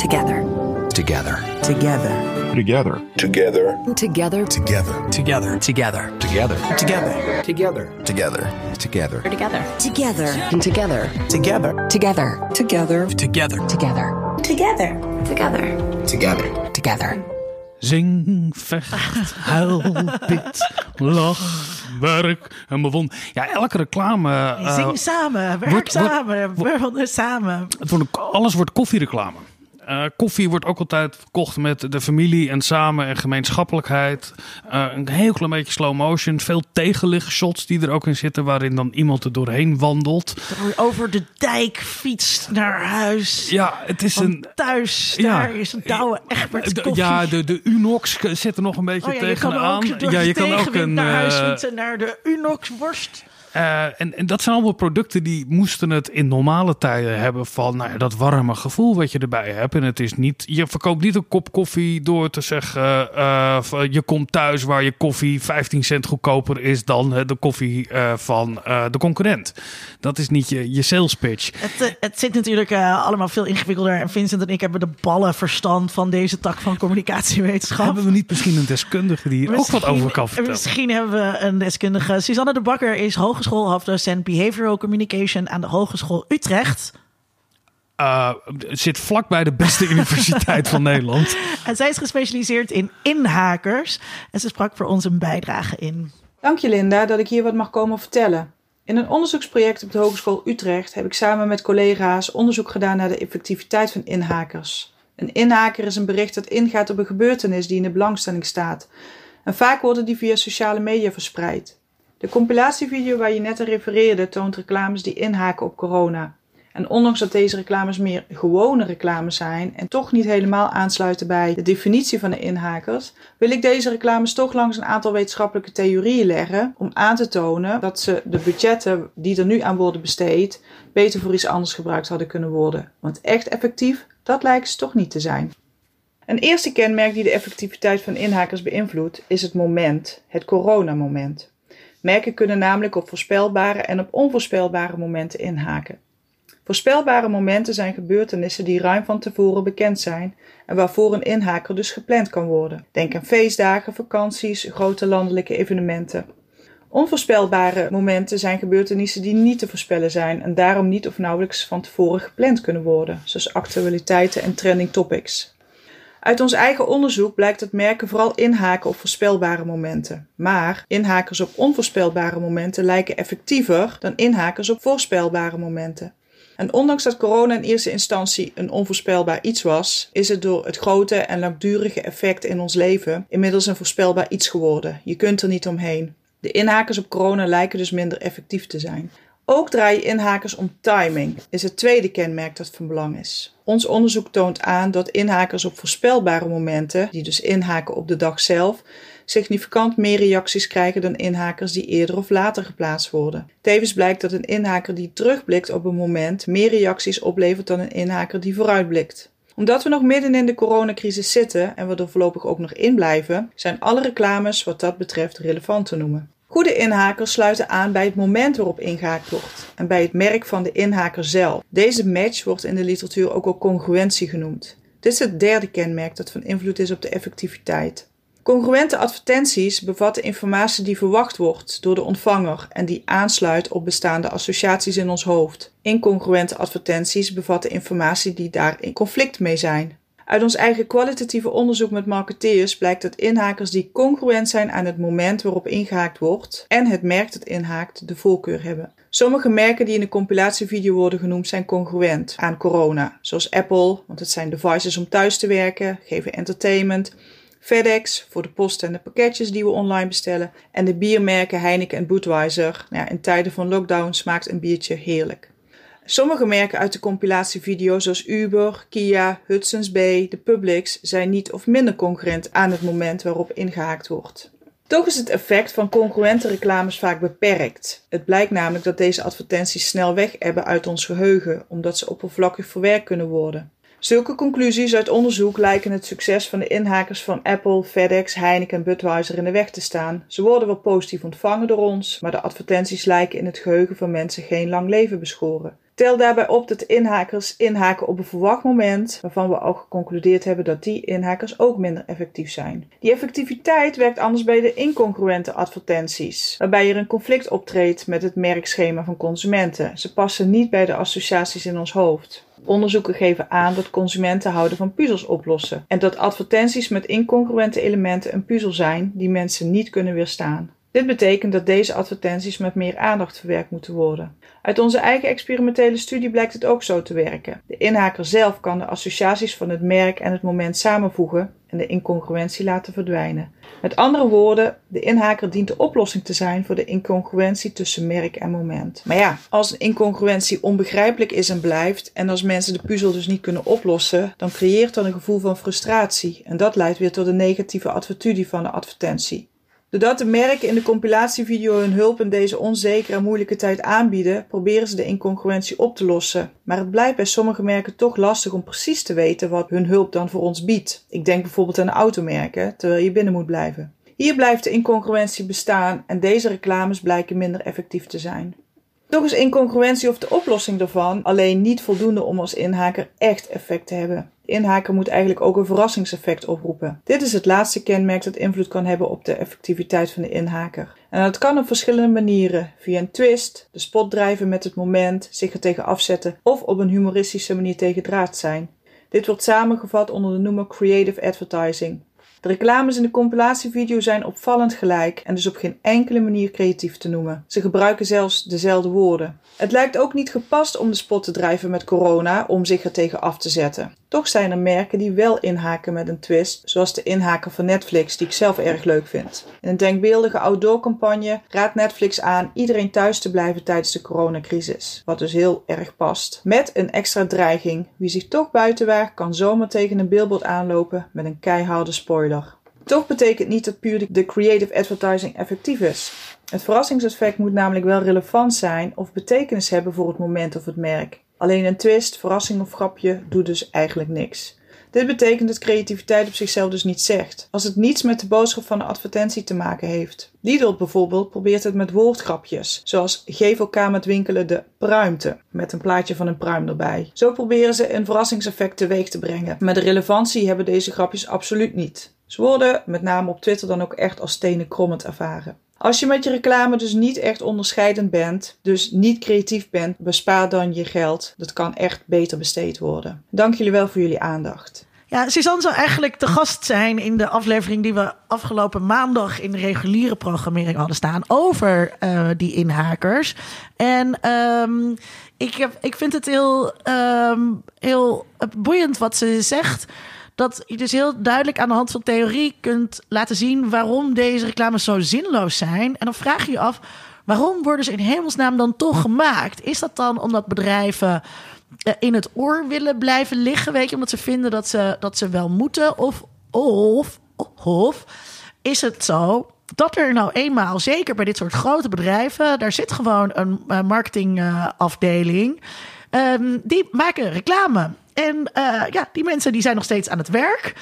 Together. Together. Together. Together. Together. Together. Together. Together. Together. Together. Together. Together. Together. Together. Together. Together. And together. Together. Together. Together. Together. Together. Together. Together. Together. Together. Zing, vecht, huil, bid, lach, werk en bewon. Ja, elke reclame... eh, Zing samen, werk wordt- wordt- samen, bewonder samen. het wordt, alles wordt koffiereclame. Eh, koffie wordt ook altijd verkocht met de familie en samen en gemeenschappelijkheid. Eh, een heel klein beetje slow motion. Veel tegenlichtshots die er ook in zitten, waarin dan iemand er doorheen wandelt. Over de dijk fietst naar huis. Ja, het is een. thuis, Ja. daar is een douwe Egbert de- koffie. ja, de, de Unox zit er nog een beetje Oh ja, je kan tegenaan. ook ja, je kan ook een. naar huis eh, fietsen, naar de Unox worst. Eh, en, en dat zijn allemaal producten die moesten het in normale tijden hebben van nou ja, dat warme gevoel wat je erbij hebt. En het is niet, je verkoopt niet een kop koffie door te zeggen, eh, je komt thuis waar je koffie 15 cent goedkoper is dan eh, de koffie van de concurrent. Dat is niet je, je sales pitch. Het, het zit natuurlijk allemaal veel ingewikkelder. En Vincent en ik hebben de ballen verstand van deze tak van communicatiewetenschap. Hebben we niet misschien een deskundige die hier ook wat over kan vertellen? Misschien hebben we een deskundige. Suzanne de Bakker is hogeschoolhoofddocent Behavioral Communication aan de Hogeschool Utrecht. Eh, zit vlakbij de beste universiteit van Nederland. En zij is gespecialiseerd in inhakers. En ze sprak voor ons een bijdrage in. Dank je Linda dat ik hier wat mag komen vertellen. In een onderzoeksproject op de Hogeschool Utrecht heb ik samen met collega's onderzoek gedaan naar de effectiviteit van inhakers. Een inhaker is een bericht dat ingaat op een gebeurtenis die in de belangstelling staat. En vaak worden die via sociale media verspreid. De compilatievideo waar je net aan refereerde toont reclames die inhaken op corona. En ondanks dat deze reclames meer gewone reclames zijn en toch niet helemaal aansluiten bij de definitie van de inhakers, wil ik deze reclames toch langs een aantal wetenschappelijke theorieën leggen om aan te tonen dat ze de budgetten die er nu aan worden besteed beter voor iets anders gebruikt hadden kunnen worden. Want echt effectief, dat lijkt ze toch niet te zijn. Een eerste kenmerk die de effectiviteit van inhakers beïnvloedt is het moment, het coronamoment. Merken kunnen namelijk op voorspelbare en op onvoorspelbare momenten inhaken. Voorspelbare momenten zijn gebeurtenissen die ruim van tevoren bekend zijn en waarvoor een inhaker dus gepland kan worden. Denk aan feestdagen, vakanties, grote landelijke evenementen. Onvoorspelbare momenten zijn gebeurtenissen die niet te voorspellen zijn en daarom niet of nauwelijks van tevoren gepland kunnen worden, zoals actualiteiten en trending topics. Uit ons eigen onderzoek blijkt dat merken vooral inhaken op voorspelbare momenten. Maar inhakers op onvoorspelbare momenten lijken effectiever dan inhakers op voorspelbare momenten. En ondanks dat corona in eerste instantie een onvoorspelbaar iets was, is het door het grote en langdurige effect in ons leven inmiddels een voorspelbaar iets geworden. Je kunt er niet omheen. De inhakers op corona lijken dus minder effectief te zijn. Ook draaien inhakers om timing, is het tweede kenmerk dat van belang is. Ons onderzoek toont aan dat inhakers op voorspelbare momenten, die dus inhaken op de dag zelf, significant meer reacties krijgen dan inhakers die eerder of later geplaatst worden. Tevens blijkt dat een inhaker die terugblikt op een moment meer reacties oplevert dan een inhaker die vooruitblikt. Omdat we nog midden in de coronacrisis zitten en we er voorlopig ook nog in blijven, zijn alle reclames wat dat betreft relevant te noemen. Goede inhakers sluiten aan bij het moment waarop ingehaakt wordt en bij het merk van de inhaker zelf. Deze match wordt in de literatuur ook wel congruentie genoemd. Dit is het derde kenmerk dat van invloed is op de effectiviteit. Congruente advertenties bevatten informatie die verwacht wordt door de ontvanger en die aansluit op bestaande associaties in ons hoofd. Incongruente advertenties bevatten informatie die daar in conflict mee zijn. Uit ons eigen kwalitatieve onderzoek met marketeers blijkt dat inhakers die congruent zijn aan het moment waarop ingehaakt wordt en het merk dat inhaakt de voorkeur hebben. Sommige merken die in de compilatievideo worden genoemd zijn congruent aan corona, zoals Apple, want het zijn devices om thuis te werken, geven entertainment, FedEx voor de post en de pakketjes die we online bestellen en de biermerken Heineken en Budweiser. Nou ja, in tijden van lockdown smaakt een biertje heerlijk. Sommige merken uit de compilatievideo zoals Uber, Kia, Hudson's Bay, de Publix zijn niet of minder concurrent aan het moment waarop ingehaakt wordt. Toch is het effect van congruente reclames vaak beperkt. Het blijkt namelijk dat deze advertenties snel weg ebben uit ons geheugen, omdat ze oppervlakkig verwerkt kunnen worden. Zulke conclusies uit onderzoek lijken het succes van de inhakers van Apple, FedEx, Heineken en Budweiser in de weg te staan. Ze worden wel positief ontvangen door ons, maar de advertenties lijken in het geheugen van mensen geen lang leven beschoren. Tel daarbij op dat inhakers inhaken op een verwacht moment, waarvan we al geconcludeerd hebben dat die inhakers ook minder effectief zijn. Die effectiviteit werkt anders bij de incongruente advertenties, waarbij er een conflict optreedt met het merkschema van consumenten. Ze passen niet bij de associaties in ons hoofd. Onderzoeken geven aan dat consumenten houden van puzzels oplossen en dat advertenties met incongruente elementen een puzzel zijn die mensen niet kunnen weerstaan. Dit betekent dat deze advertenties met meer aandacht verwerkt moeten worden. Uit onze eigen experimentele studie blijkt het ook zo te werken. De inhaker zelf kan de associaties van het merk en het moment samenvoegen en de incongruentie laten verdwijnen. Met andere woorden, de inhaker dient de oplossing te zijn voor de incongruentie tussen merk en moment. Maar ja, als een incongruentie onbegrijpelijk is en blijft, en als mensen de puzzel dus niet kunnen oplossen, dan creëert dat een gevoel van frustratie. En dat leidt weer tot een negatieve attitudie van de advertentie. Doordat de merken in de compilatievideo hun hulp in deze onzekere en moeilijke tijd aanbieden, proberen ze de incongruentie op te lossen. Maar het blijft bij sommige merken toch lastig om precies te weten wat hun hulp dan voor ons biedt. Ik denk bijvoorbeeld aan automerken, terwijl je binnen moet blijven. Hier blijft de incongruentie bestaan en deze reclames blijken minder effectief te zijn. Toch is incongruentie of de oplossing daarvan alleen niet voldoende om als inhaker echt effect te hebben. De inhaker moet eigenlijk ook een verrassingseffect oproepen. Dit is het laatste kenmerk dat invloed kan hebben op de effectiviteit van de inhaker. En dat kan op verschillende manieren: via een twist, de spot drijven met het moment, zich er tegen afzetten of op een humoristische manier tegen draad zijn. Dit wordt samengevat onder de noemer creative advertising. De reclames in de compilatievideo zijn opvallend gelijk en dus op geen enkele manier creatief te noemen. Ze gebruiken zelfs dezelfde woorden. Het lijkt ook niet gepast om de spot te drijven met corona om zich er tegen af te zetten. Toch zijn er merken die wel inhaken met een twist, zoals de inhaker van Netflix, die ik zelf erg leuk vind. In een denkbeeldige outdoor-campagne raadt Netflix aan iedereen thuis te blijven tijdens de coronacrisis, wat dus heel erg past. Met een extra dreiging: wie zich toch buiten waagt, kan zomaar tegen een billboard aanlopen met een keiharde spoiler. Toch betekent niet dat puur de creative advertising effectief is. Het verrassingseffect moet namelijk wel relevant zijn of betekenis hebben voor het moment of het merk. Alleen een twist, verrassing of grapje doet dus eigenlijk niks. Dit betekent dat creativiteit op zichzelf dus niet zegt, als het niets met de boodschap van de advertentie te maken heeft. Lidl bijvoorbeeld probeert het met woordgrapjes, zoals geef elkaar met winkelen de pruimte, met een plaatje van een pruim erbij. Zo proberen ze een verrassingseffect teweeg te brengen, maar de relevantie hebben deze grapjes absoluut niet. Ze worden, met name op Twitter, dan ook echt als stenen krommend ervaren. Als je met je reclame dus niet echt onderscheidend bent, dus niet creatief bent, bespaar dan je geld. Dat kan echt beter besteed worden. Dank jullie wel voor jullie aandacht. Ja, Suzanne zou eigenlijk te gast zijn in de aflevering die we afgelopen maandag in de reguliere programmering hadden staan over uh, die inhakers. En um, ik, heb, ik vind het heel, um, heel boeiend wat ze zegt dat je dus heel duidelijk aan de hand van theorie kunt laten zien waarom deze reclames zo zinloos zijn. En dan vraag je je af, waarom worden ze in hemelsnaam dan toch gemaakt? Is dat dan omdat bedrijven eh, in het oor willen blijven liggen, weet omdat ze vinden dat ze, dat ze wel moeten? Of, of, of is het zo dat er nou eenmaal, zeker bij dit soort grote bedrijven, daar zit gewoon een marketingafdeling. Um, die maken reclame. En uh, ja, die mensen die zijn nog steeds aan het werk.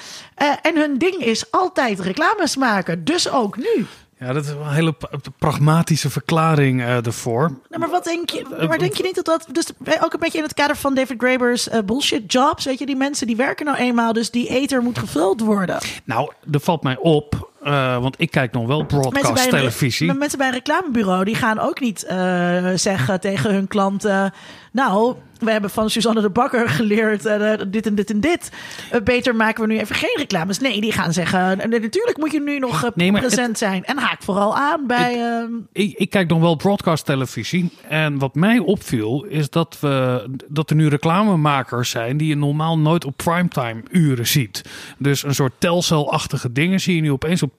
Uh, en hun ding is altijd reclames maken. Dus ook nu. Ja, dat is een hele pragmatische verklaring uh, ervoor. Nou, maar wat denk je? Maar denk je niet dat dat dus ook een beetje in het kader van David Graeber's uh, bullshit jobs, weet je, die mensen die werken nou eenmaal, dus die eter moet gevuld worden. Nou, er valt mij op, uh, want ik kijk nog wel broadcast televisie. Maar mensen bij een reclamebureau die gaan ook niet zeggen tegen hun klanten, nou we hebben van Suzanne de Bakker geleerd uh, dit en dit en dit. Uh, beter maken we nu even geen reclames. Nee, die gaan zeggen, uh, natuurlijk moet je nu nog nee, present het, zijn. En haak vooral aan bij... Ik, ik, ik, kijk nog wel broadcast televisie. En wat mij opviel is dat, we, dat er nu reclamemakers zijn... die je normaal nooit op primetime uren ziet. Dus een soort telcelachtige dingen zie je nu opeens op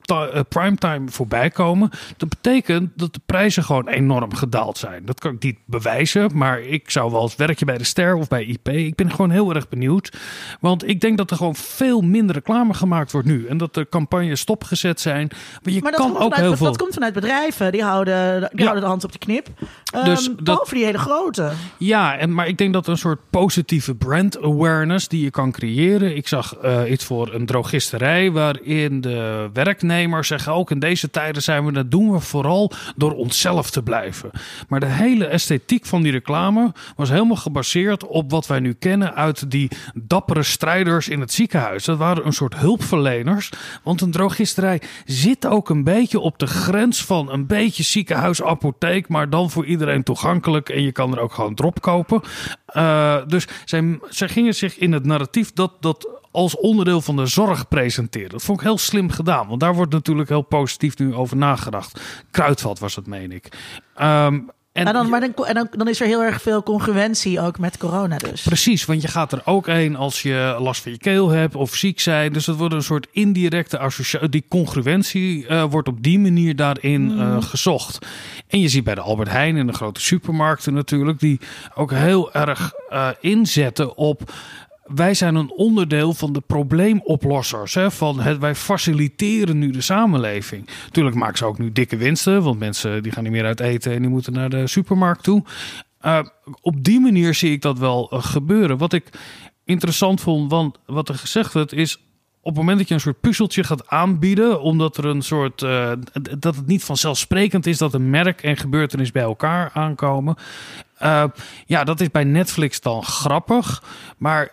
primetime voorbij komen. Dat betekent dat de prijzen gewoon enorm gedaald zijn. Dat kan ik niet bewijzen, maar ik zou wel eens werkje bij bij de Ster of bij IP. Ik ben gewoon heel erg benieuwd. Want ik denk dat er gewoon veel minder reclame gemaakt wordt nu. En dat de campagnes stopgezet zijn. Maar je Maar dat kan komt, ook vanuit, heel veel... dat komt vanuit bedrijven. Die houden, die Ja. houden de hand op de knip. Dus Dus dat- Behalve die hele grote. Ja, en, maar ik denk dat een soort positieve brand awareness die je kan creëren. Ik zag eh, iets voor een drogisterij waarin de werknemers zeggen ook in deze tijden zijn we, dat doen we vooral door onszelf te blijven. Maar de hele esthetiek van die reclame was helemaal gebaseerd op wat wij nu kennen uit die dappere strijders in het ziekenhuis. Dat waren een soort hulpverleners. Want een drogisterij zit ook een beetje op de grens van een beetje ziekenhuisapotheek, maar dan voor iedereen toegankelijk en je kan er ook gewoon drop kopen. Eh, dus zij, gingen zich in het narratief dat, dat als onderdeel van de zorg presenteren. Dat vond ik heel slim gedaan, want daar wordt natuurlijk heel positief nu over nagedacht. Kruidvat was het, meen ik. Ehm, en En, dan, maar dan, en dan, dan is er heel erg veel congruentie ook met corona dus. Precies, want je gaat er ook heen als je last van je keel hebt of ziek zijn. Dus dat wordt een soort indirecte associatie. Die congruentie eh, wordt op die manier daarin eh, gezocht. En je ziet bij de Albert Heijn en de grote supermarkten natuurlijk, die ook heel erg eh, inzetten op. Wij zijn een onderdeel van de probleemoplossers. Hè? Van het, wij faciliteren nu de samenleving. Tuurlijk maken ze ook nu dikke winsten. Want mensen die gaan niet meer uit eten en die moeten naar de supermarkt toe. Uh, op die manier zie ik dat wel uh, gebeuren. Wat ik interessant vond, want wat er gezegd werd, is op het moment dat je een soort puzzeltje gaat aanbieden, omdat er een soort uh, dat het niet vanzelfsprekend is dat een merk en gebeurtenis bij elkaar aankomen. Uh, ja, dat is bij Netflix dan grappig. Maar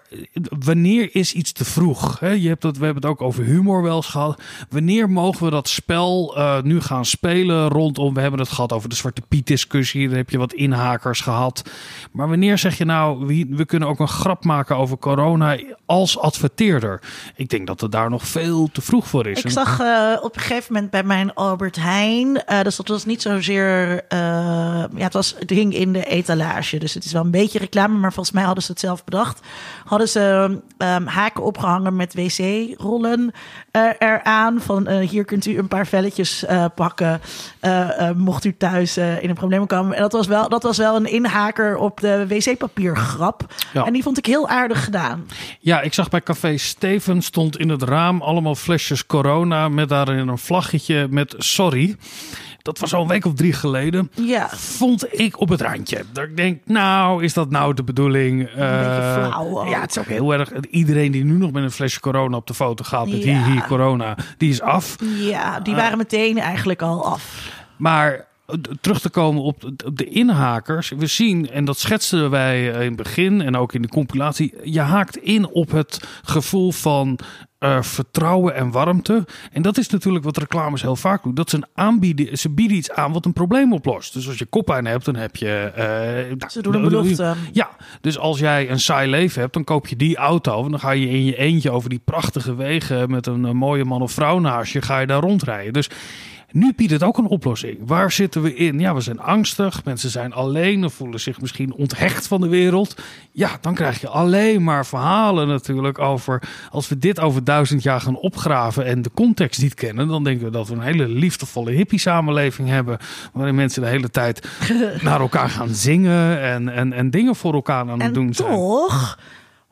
wanneer is iets te vroeg? Hè? Je hebt het, we hebben het ook over humor wel eens gehad. Wanneer mogen we dat spel uh, nu gaan spelen rondom... We hebben het gehad over de Zwarte Piet discussie. Daar heb je wat inhakers gehad. Maar wanneer zeg je nou... We, we kunnen ook een grap maken over corona als adverteerder. Ik denk dat het daar nog veel te vroeg voor is. Ik zag uh, op een gegeven moment bij mijn Albert Heijn... dus dat was niet zozeer... eh, ja, het, was, het hing in de eten dus het is wel een beetje reclame, maar volgens mij hadden ze het zelf bedacht. Hadden ze um, haken opgehangen met wc-rollen uh, eraan. Van uh, hier kunt u een paar velletjes uh, pakken. mocht u thuis in een probleem komen. En dat was wel, dat was wel een inhaker op de wc-papiergrap. Ja. En die vond ik heel aardig gedaan. Ja, ik zag bij Café Steven stond in het raam allemaal flesjes corona met daarin een vlaggetje met sorry. Dat was al een week of drie geleden. Ja. Vond ik op het randje. Dat ik denk, nou, is dat nou de bedoeling? Een beetje flauw ook. Ja, het is ook heel erg. Iedereen die nu nog met een flesje corona op de foto gaat met Ja. hi, hi, corona, die is af. Ja, die waren meteen eigenlijk al af. Maar eh, terug te komen op de- op de inhakers. We zien, en dat schetsten wij in het begin en ook in de compilatie. Je haakt in op het gevoel van eh, vertrouwen en warmte. En dat is natuurlijk wat reclames heel vaak doen. Dat ze, een aanbieden, ze bieden iets aan wat een probleem oplost. Dus als je koppijn hebt, dan heb je... eh, nou, Ze doen een belofte. Ja, dus als jij een saai leven hebt, dan koop je die auto. En dan ga je in je eentje over die prachtige wegen met een, eh, mooie man of vrouw naast je, ga je daar rondrijden. Dus nu biedt het ook een oplossing. Waar zitten we in? Ja, we zijn angstig. Mensen zijn alleen of voelen zich misschien onthecht van de wereld. Ja, dan krijg je alleen maar verhalen natuurlijk over. Als we dit over duizend jaar gaan opgraven en de context niet kennen, dan denken we dat we een hele liefdevolle hippie-samenleving hebben. Waarin mensen de hele tijd naar elkaar gaan zingen en, en, en dingen voor elkaar aan het En doen zijn. toch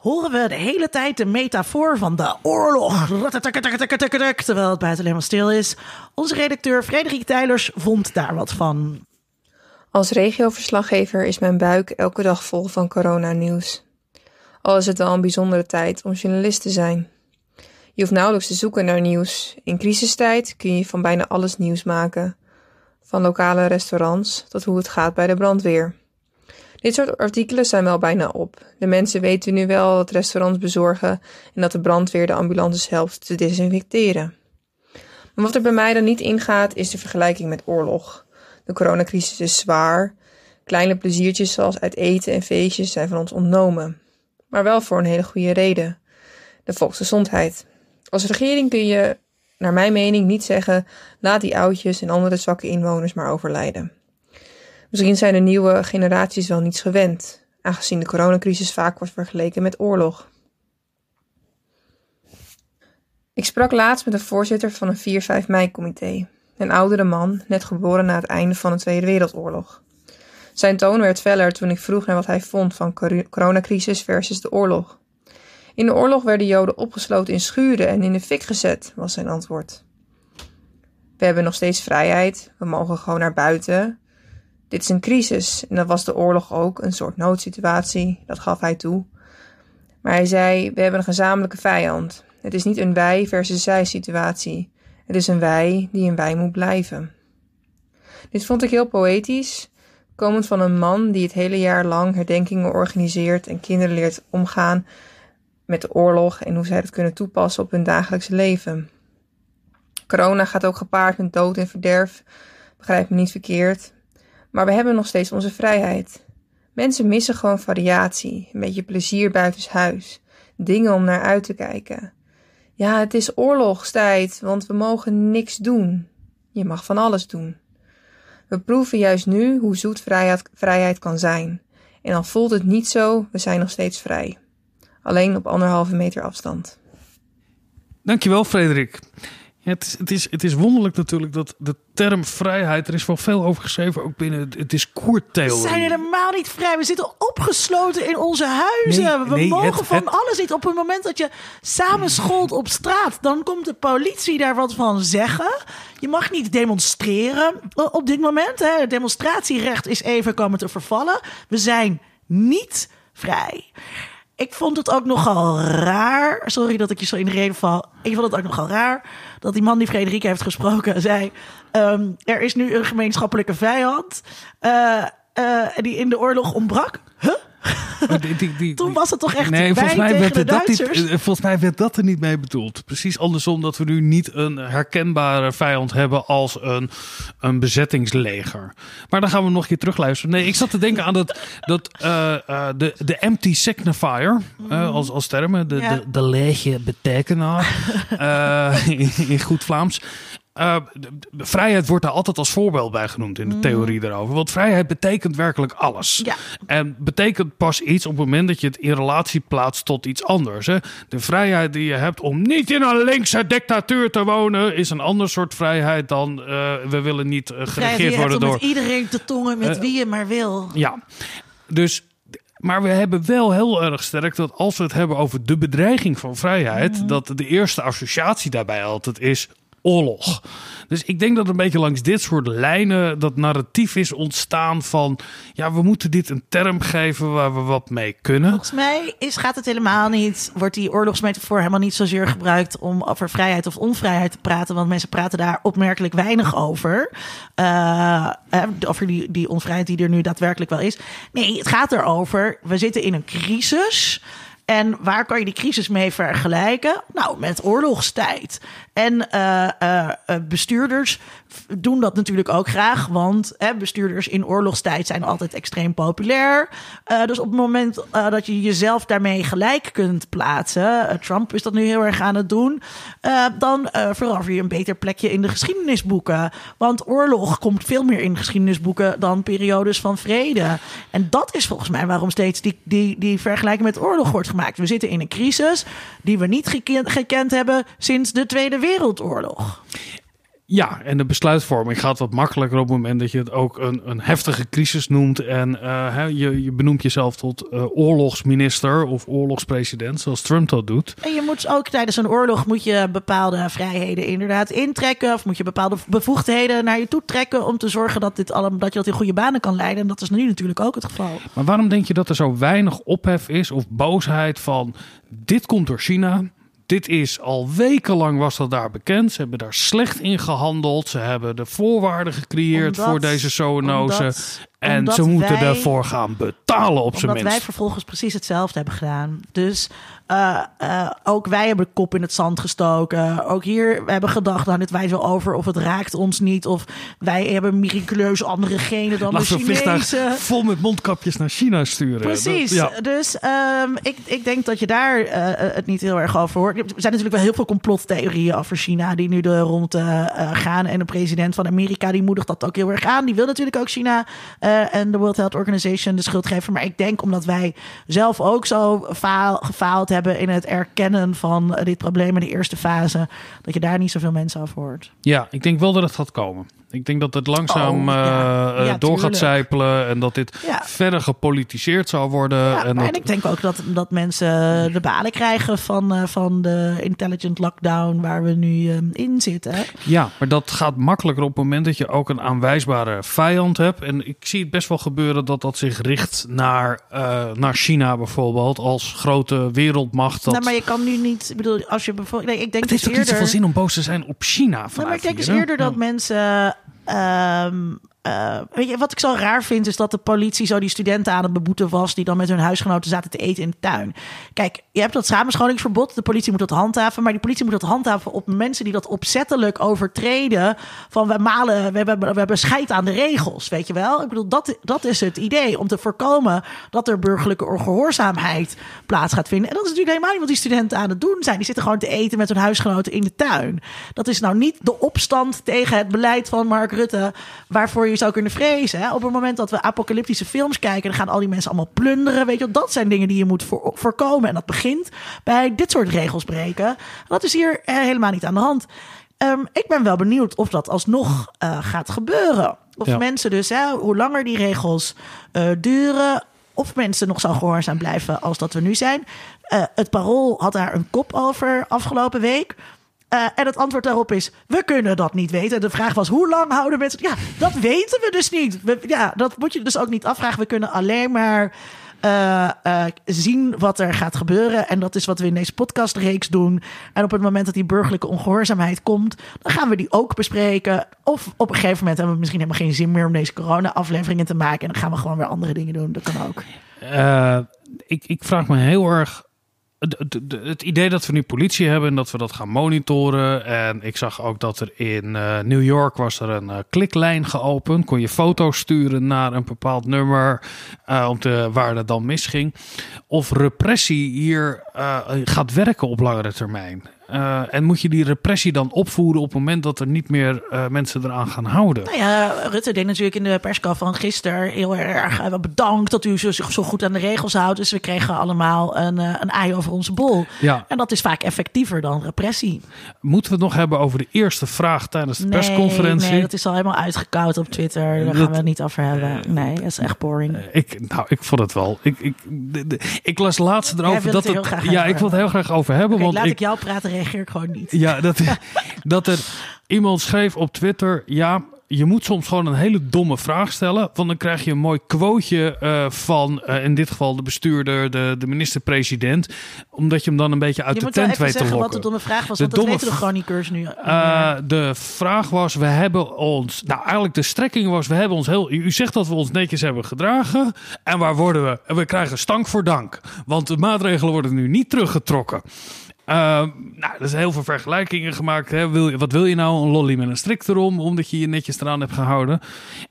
horen we de hele tijd de metafoor van de oorlog. Terwijl het buiten alleen maar stil is. Onze redacteur Frederik Tijlers vond daar wat van. Als regioverslaggever is mijn buik elke dag vol van coronanieuws. Al is het wel een bijzondere tijd om journalist te zijn. Je hoeft nauwelijks te zoeken naar nieuws. In crisistijd kun je van bijna alles nieuws maken. Van lokale restaurants tot hoe het gaat bij de brandweer. Dit soort artikelen zijn wel bijna op. De mensen weten nu wel dat restaurants bezorgen en dat de brandweer de ambulances helpt te desinfecteren. Maar wat er bij mij dan niet ingaat is de vergelijking met oorlog. De coronacrisis is zwaar. Kleine pleziertjes zoals uit eten en feestjes zijn van ons ontnomen. Maar wel voor een hele goede reden. De volksgezondheid. Als regering kun je, naar mijn mening, niet zeggen: laat die oudjes en andere zwakke inwoners maar overlijden. Misschien zijn de nieuwe generaties wel niets gewend, aangezien de coronacrisis vaak wordt vergeleken met oorlog. Ik sprak laatst met de voorzitter van een 4-5 mei-comité, een oudere man, net geboren na het einde van de Tweede Wereldoorlog. Zijn toon werd feller toen ik vroeg naar wat hij vond van coronacrisis versus de oorlog. In de oorlog werden Joden opgesloten in schuren en in de fik gezet, was zijn antwoord. We hebben nog steeds vrijheid, we mogen gewoon naar buiten. Dit is een crisis en dat was de oorlog ook, een soort noodsituatie, dat gaf hij toe. Maar hij zei: We hebben een gezamenlijke vijand. Het is niet een wij versus zij situatie. Het is een wij die een wij moet blijven. Dit vond ik heel poëtisch, komend van een man die het hele jaar lang herdenkingen organiseert en kinderen leert omgaan met de oorlog en hoe zij dat kunnen toepassen op hun dagelijkse leven. Corona gaat ook gepaard met dood en verderf, begrijp me niet verkeerd, maar we hebben nog steeds onze vrijheid. Mensen missen gewoon variatie, een beetje plezier buitenshuis, dingen om naar uit te kijken. Ja, het is oorlogstijd, want we mogen niks doen. Je mag van alles doen. We proeven juist nu hoe zoet vrijheid, vrijheid kan zijn. En al voelt het niet zo, we zijn nog steeds vrij. Alleen op anderhalve meter afstand. Dankjewel, Frederik. Het, is, het, is, het is wonderlijk natuurlijk dat de term vrijheid, er is wel veel over geschreven, ook binnen het discourstheorie. We zijn helemaal niet vrij. We zitten opgesloten in onze huizen. we mogen van alles niet. Op het moment dat je samen scholt op straat, dan komt de politie daar wat van zeggen. Je mag niet demonstreren op dit moment. Hè. Het demonstratierecht is even komen te vervallen. We zijn niet vrij. Ik vond het ook nogal raar. Sorry dat ik je zo in de reden val. Ik vond het ook nogal raar dat die man die Frederik heeft gesproken zei: um, Er is nu een gemeenschappelijke vijand uh, uh, die in de oorlog ontbrak. Huh? Die, die, Toen was het toch echt nee, volgens mij werd dat niet, eh, Volgens mij werd dat er niet mee bedoeld. Precies andersom dat we nu niet een herkenbare vijand hebben als een, een bezettingsleger. Maar dan gaan we nog een keer terugluisteren. Nee, ik zat te denken aan dat, dat uh, uh, de, de empty signifier uh, als, als termen. De, ja. de, de lege betekenaar in, in goed Vlaams. Uh, vrijheid wordt daar altijd als voorbeeld bij genoemd in de mm. theorie daarover. Want vrijheid betekent werkelijk alles. Ja. En betekent pas iets op het moment dat je het in relatie plaatst tot iets anders. Hè. De vrijheid die je hebt om niet in een linkse dictatuur te wonen, is een ander soort vrijheid dan uh, we willen niet uh, geregeerd worden door. Met iedereen te tongen met wie je maar wil. Ja, dus maar we hebben wel heel erg sterk dat als we het hebben over de bedreiging van vrijheid, mm. dat de eerste associatie daarbij altijd is oorlog. Dus ik denk dat een beetje langs dit soort lijnen dat narratief is ontstaan van ja, we moeten dit een term geven waar we wat mee kunnen. Volgens mij is, gaat het helemaal niet, wordt die oorlogsmetafoor helemaal niet zozeer gebruikt om over vrijheid of onvrijheid te praten, want mensen praten daar opmerkelijk weinig over. Uh, over die, die onvrijheid die er nu daadwerkelijk wel is. Nee, het gaat erover, we zitten in een crisis. En waar kan je die crisis mee vergelijken? Nou, met oorlogstijd. En uh, uh, bestuurders doen dat natuurlijk ook graag, want hè, bestuurders in oorlogstijd zijn altijd extreem populair. Dus op het moment dat je jezelf daarmee gelijk kunt plaatsen, Trump is dat nu heel erg aan het doen, dan verander je een beter plekje in de geschiedenisboeken. Want oorlog komt veel meer in geschiedenisboeken dan periodes van vrede. En dat is volgens mij waarom steeds die, die, die vergelijking met oorlog wordt gemaakt. We zitten in een crisis die we niet gekend, hebben sinds de Tweede Wereldoorlog. Ja, en de besluitvorming gaat wat makkelijker op het moment dat je het ook een, een heftige crisis noemt. En uh, je, je benoemt jezelf tot uh, oorlogsminister of oorlogspresident, zoals Trump dat doet. En je moet ook tijdens een oorlog moet je bepaalde vrijheden inderdaad intrekken. Of moet je bepaalde bevoegdheden naar je toe trekken om te zorgen dat, dit allemaal, dat je dat in goede banen kan leiden. En dat is nu natuurlijk ook het geval. Maar waarom denk je dat er zo weinig ophef is of boosheid van dit komt door China? Dit is al wekenlang was dat daar bekend. Ze hebben daar slecht in gehandeld. Ze hebben de voorwaarden gecreëerd voor deze zoonose. En ze moeten ervoor gaan betalen op zijn minst. Wij vervolgens precies hetzelfde hebben gedaan. Dus uh, uh, ook wij hebben de kop in het zand gestoken. Ook hier we hebben gedacht, nou, dit wijst wel over of het raakt ons niet. Of wij hebben miraculeus andere genen dan Laten de Chinezen. vol met mondkapjes naar China sturen. Precies. ja. Dus um, ik, ik denk dat je daar uh, het niet heel erg over hoort. Er zijn natuurlijk wel heel veel complottheorieën over China die nu de rond gaan. En de president van Amerika die moedigt dat ook heel erg aan. Die wil natuurlijk ook China en de World Health Organization de schuld geven. Maar ik denk omdat wij zelf ook zo faal, gefaald hebben in het erkennen van dit probleem in de eerste fase, dat je daar niet zoveel mensen over hoort. Ja, ik denk wel dat het gaat komen. Ik denk dat het langzaam Oh, ja. eh, Ja, eh, door gaat zijpelen en dat dit Ja. verder gepolitiseerd zou worden. En en, ik denk ook dat, dat mensen de balen krijgen van, eh, van de intelligent lockdown waar we nu in zitten. Ja, maar dat gaat makkelijker op het moment dat je ook een aanwijsbare vijand hebt. En ik zie het best wel gebeuren dat dat zich richt naar, naar China bijvoorbeeld als grote wereldmacht. Dat... Nou, maar je kan nu niet, ik bedoel, als je bijvoorbeeld, nee, ik denk het heeft dus ook niet eerder, zoveel zin om boos te zijn op China. Nou, maar ik denk dus eerder dat mensen. um, eh, weet je, wat ik zo raar vind, is dat de politie zo die studenten aan het beboeten was. die dan met hun huisgenoten zaten te eten in de tuin. Kijk, je hebt dat samenscholingsverbod. De politie moet dat handhaven. Maar die politie moet dat handhaven op mensen die dat opzettelijk overtreden. Van we malen, we hebben, we hebben scheid aan de regels. Weet je wel? Ik bedoel, dat, dat is het idee. Om te voorkomen dat er burgerlijke ongehoorzaamheid plaats gaat vinden. En dat is natuurlijk helemaal niet wat die studenten aan het doen zijn. Die zitten gewoon te eten met hun huisgenoten in de tuin. Dat is nou niet de opstand tegen het beleid van Mark Rutte. waarvoor je zou kunnen vrezen. Hè? Op het moment dat we apocalyptische films kijken. dan gaan al die mensen allemaal plunderen. Weet je, wel. dat zijn dingen die je moet voor, voorkomen. En dat begint bij dit soort regels breken. Dat is hier eh, helemaal niet aan de hand. Ehm, ik ben wel benieuwd of dat alsnog eh, gaat gebeuren. Of Ja. mensen dus, hè, hoe langer die regels eh, duren, of mensen nog zo gehoorzaam blijven als dat we nu zijn. Het Parool had daar een kop over afgelopen week. Eh, en het antwoord daarop is: we kunnen dat niet weten. De vraag was: hoe lang houden mensen. Ja, dat weten we dus niet. We, ja, dat moet je dus ook niet afvragen. We kunnen alleen maar eh, eh, zien wat er gaat gebeuren. En dat is wat we in deze podcastreeks doen. En op het moment dat die burgerlijke ongehoorzaamheid komt, dan gaan we die ook bespreken. Of op een gegeven moment hebben we misschien helemaal geen zin meer om deze corona-afleveringen te maken. En dan gaan we gewoon weer andere dingen doen. Dat kan ook. Ik, ik vraag me heel erg. Het, idee dat we nu politie hebben en dat we dat gaan monitoren. En ik zag ook dat er in eh, New York was er een eh, kliklijn geopend. Kon je foto's sturen naar een bepaald nummer eh, om te, waar dat dan misging. Of repressie hier gaat werken op langere termijn. Eh, en moet je die repressie dan opvoeren op het moment dat er niet meer eh, mensen eraan gaan houden? Nou ja, Rutte deed natuurlijk in de perscall van gisteren heel erg eh, bedankt dat u zich zo goed aan de regels houdt. Dus we kregen allemaal een, een ei over onze bol. Ja. En dat is vaak effectiever dan repressie. Moeten we het nog hebben over de eerste vraag tijdens de Nee, persconferentie? Nee, dat is al helemaal uitgekoud op Twitter. Daar Dat- gaan we het niet over hebben. Nee, dat is echt boring. Ik, nou, ik vond het wel. Ik, ik, de- de- ik las laatst erover dat het ja, ik wil het heel graag over hebben. Want laat ik, ik jou praten, reageer ik gewoon niet. Ja, dat, dat er iemand schreef op Twitter. Ja, je moet soms gewoon een hele domme vraag stellen. Want dan krijg je een mooi quoteje eh, van, eh, in dit geval de bestuurder, de, de minister-president. Omdat je hem dan een beetje uit Je de tent weet te lokken. wat de domme vraag was, De want dat domme weten de nu. Eh, meer. de vraag was, we hebben ons... Nou, eigenlijk de strekking was, we hebben ons heel... U zegt dat we ons netjes hebben gedragen. En waar worden we? En we krijgen stank voor dank. Want de maatregelen worden nu niet teruggetrokken. Eh, nou, er zijn heel veel vergelijkingen gemaakt. Hè. Wil, wat wil je nou? Een lolly met een strik erom, omdat je je netjes eraan hebt gehouden.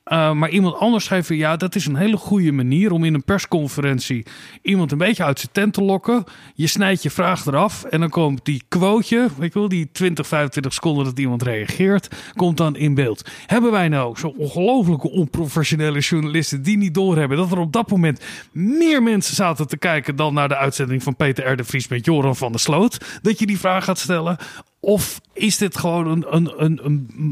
Eh, maar iemand anders schreef, ja, dat is een hele goede manier om in een persconferentie iemand een beetje uit zijn tent te lokken. Je snijdt je vraag eraf en dan komt die quoteje, weet je wel, die 20, 25 seconden dat iemand reageert, komt dan in beeld. Hebben wij nou zo'n ongelooflijke onprofessionele journalisten die niet doorhebben dat er op dat moment meer mensen zaten te kijken dan naar de uitzending van Peter R. de Vries met Joran van der Sloot, dat je die vraag gaat stellen? Of is dit gewoon een, een, een,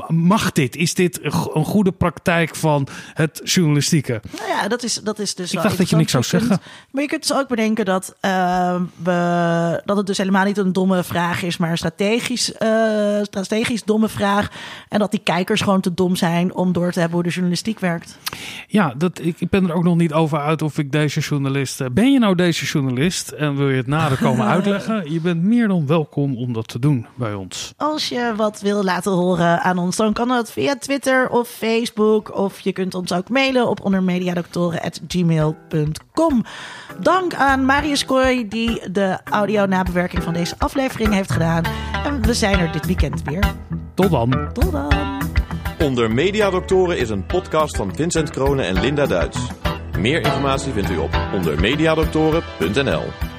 een mag dit? Is dit een, go- een goede praktijk van het journalistieke? Nou ja, dat is, dat is dus. Ik dacht dat je niks zou zeggen. Maar je kunt dus ook bedenken dat, eh, we, dat het dus helemaal niet een domme vraag is, maar een strategisch, eh, strategisch domme vraag. En dat die kijkers gewoon te dom zijn om door te hebben hoe de journalistiek werkt. Ja, dat, ik, ik ben er ook nog niet over uit of ik deze journalist... eh, Ben je nou deze journalist en wil je het nader komen uitleggen? Je bent meer dan welkom om dat te doen bij ons. Als je wat wil laten horen aan ons, dan kan dat via Twitter of Facebook. Of je kunt ons ook mailen op ondermediadoktoren.gmail.com. Dank aan Marius Kooi, die de audio-nabewerking van deze aflevering heeft gedaan. En we zijn er dit weekend weer. Tot dan. Tot dan. Onder Mediadoktoren is een podcast van Vincent Kronen en Linda Duits. Meer informatie vindt u op ondermediadoktoren.nl.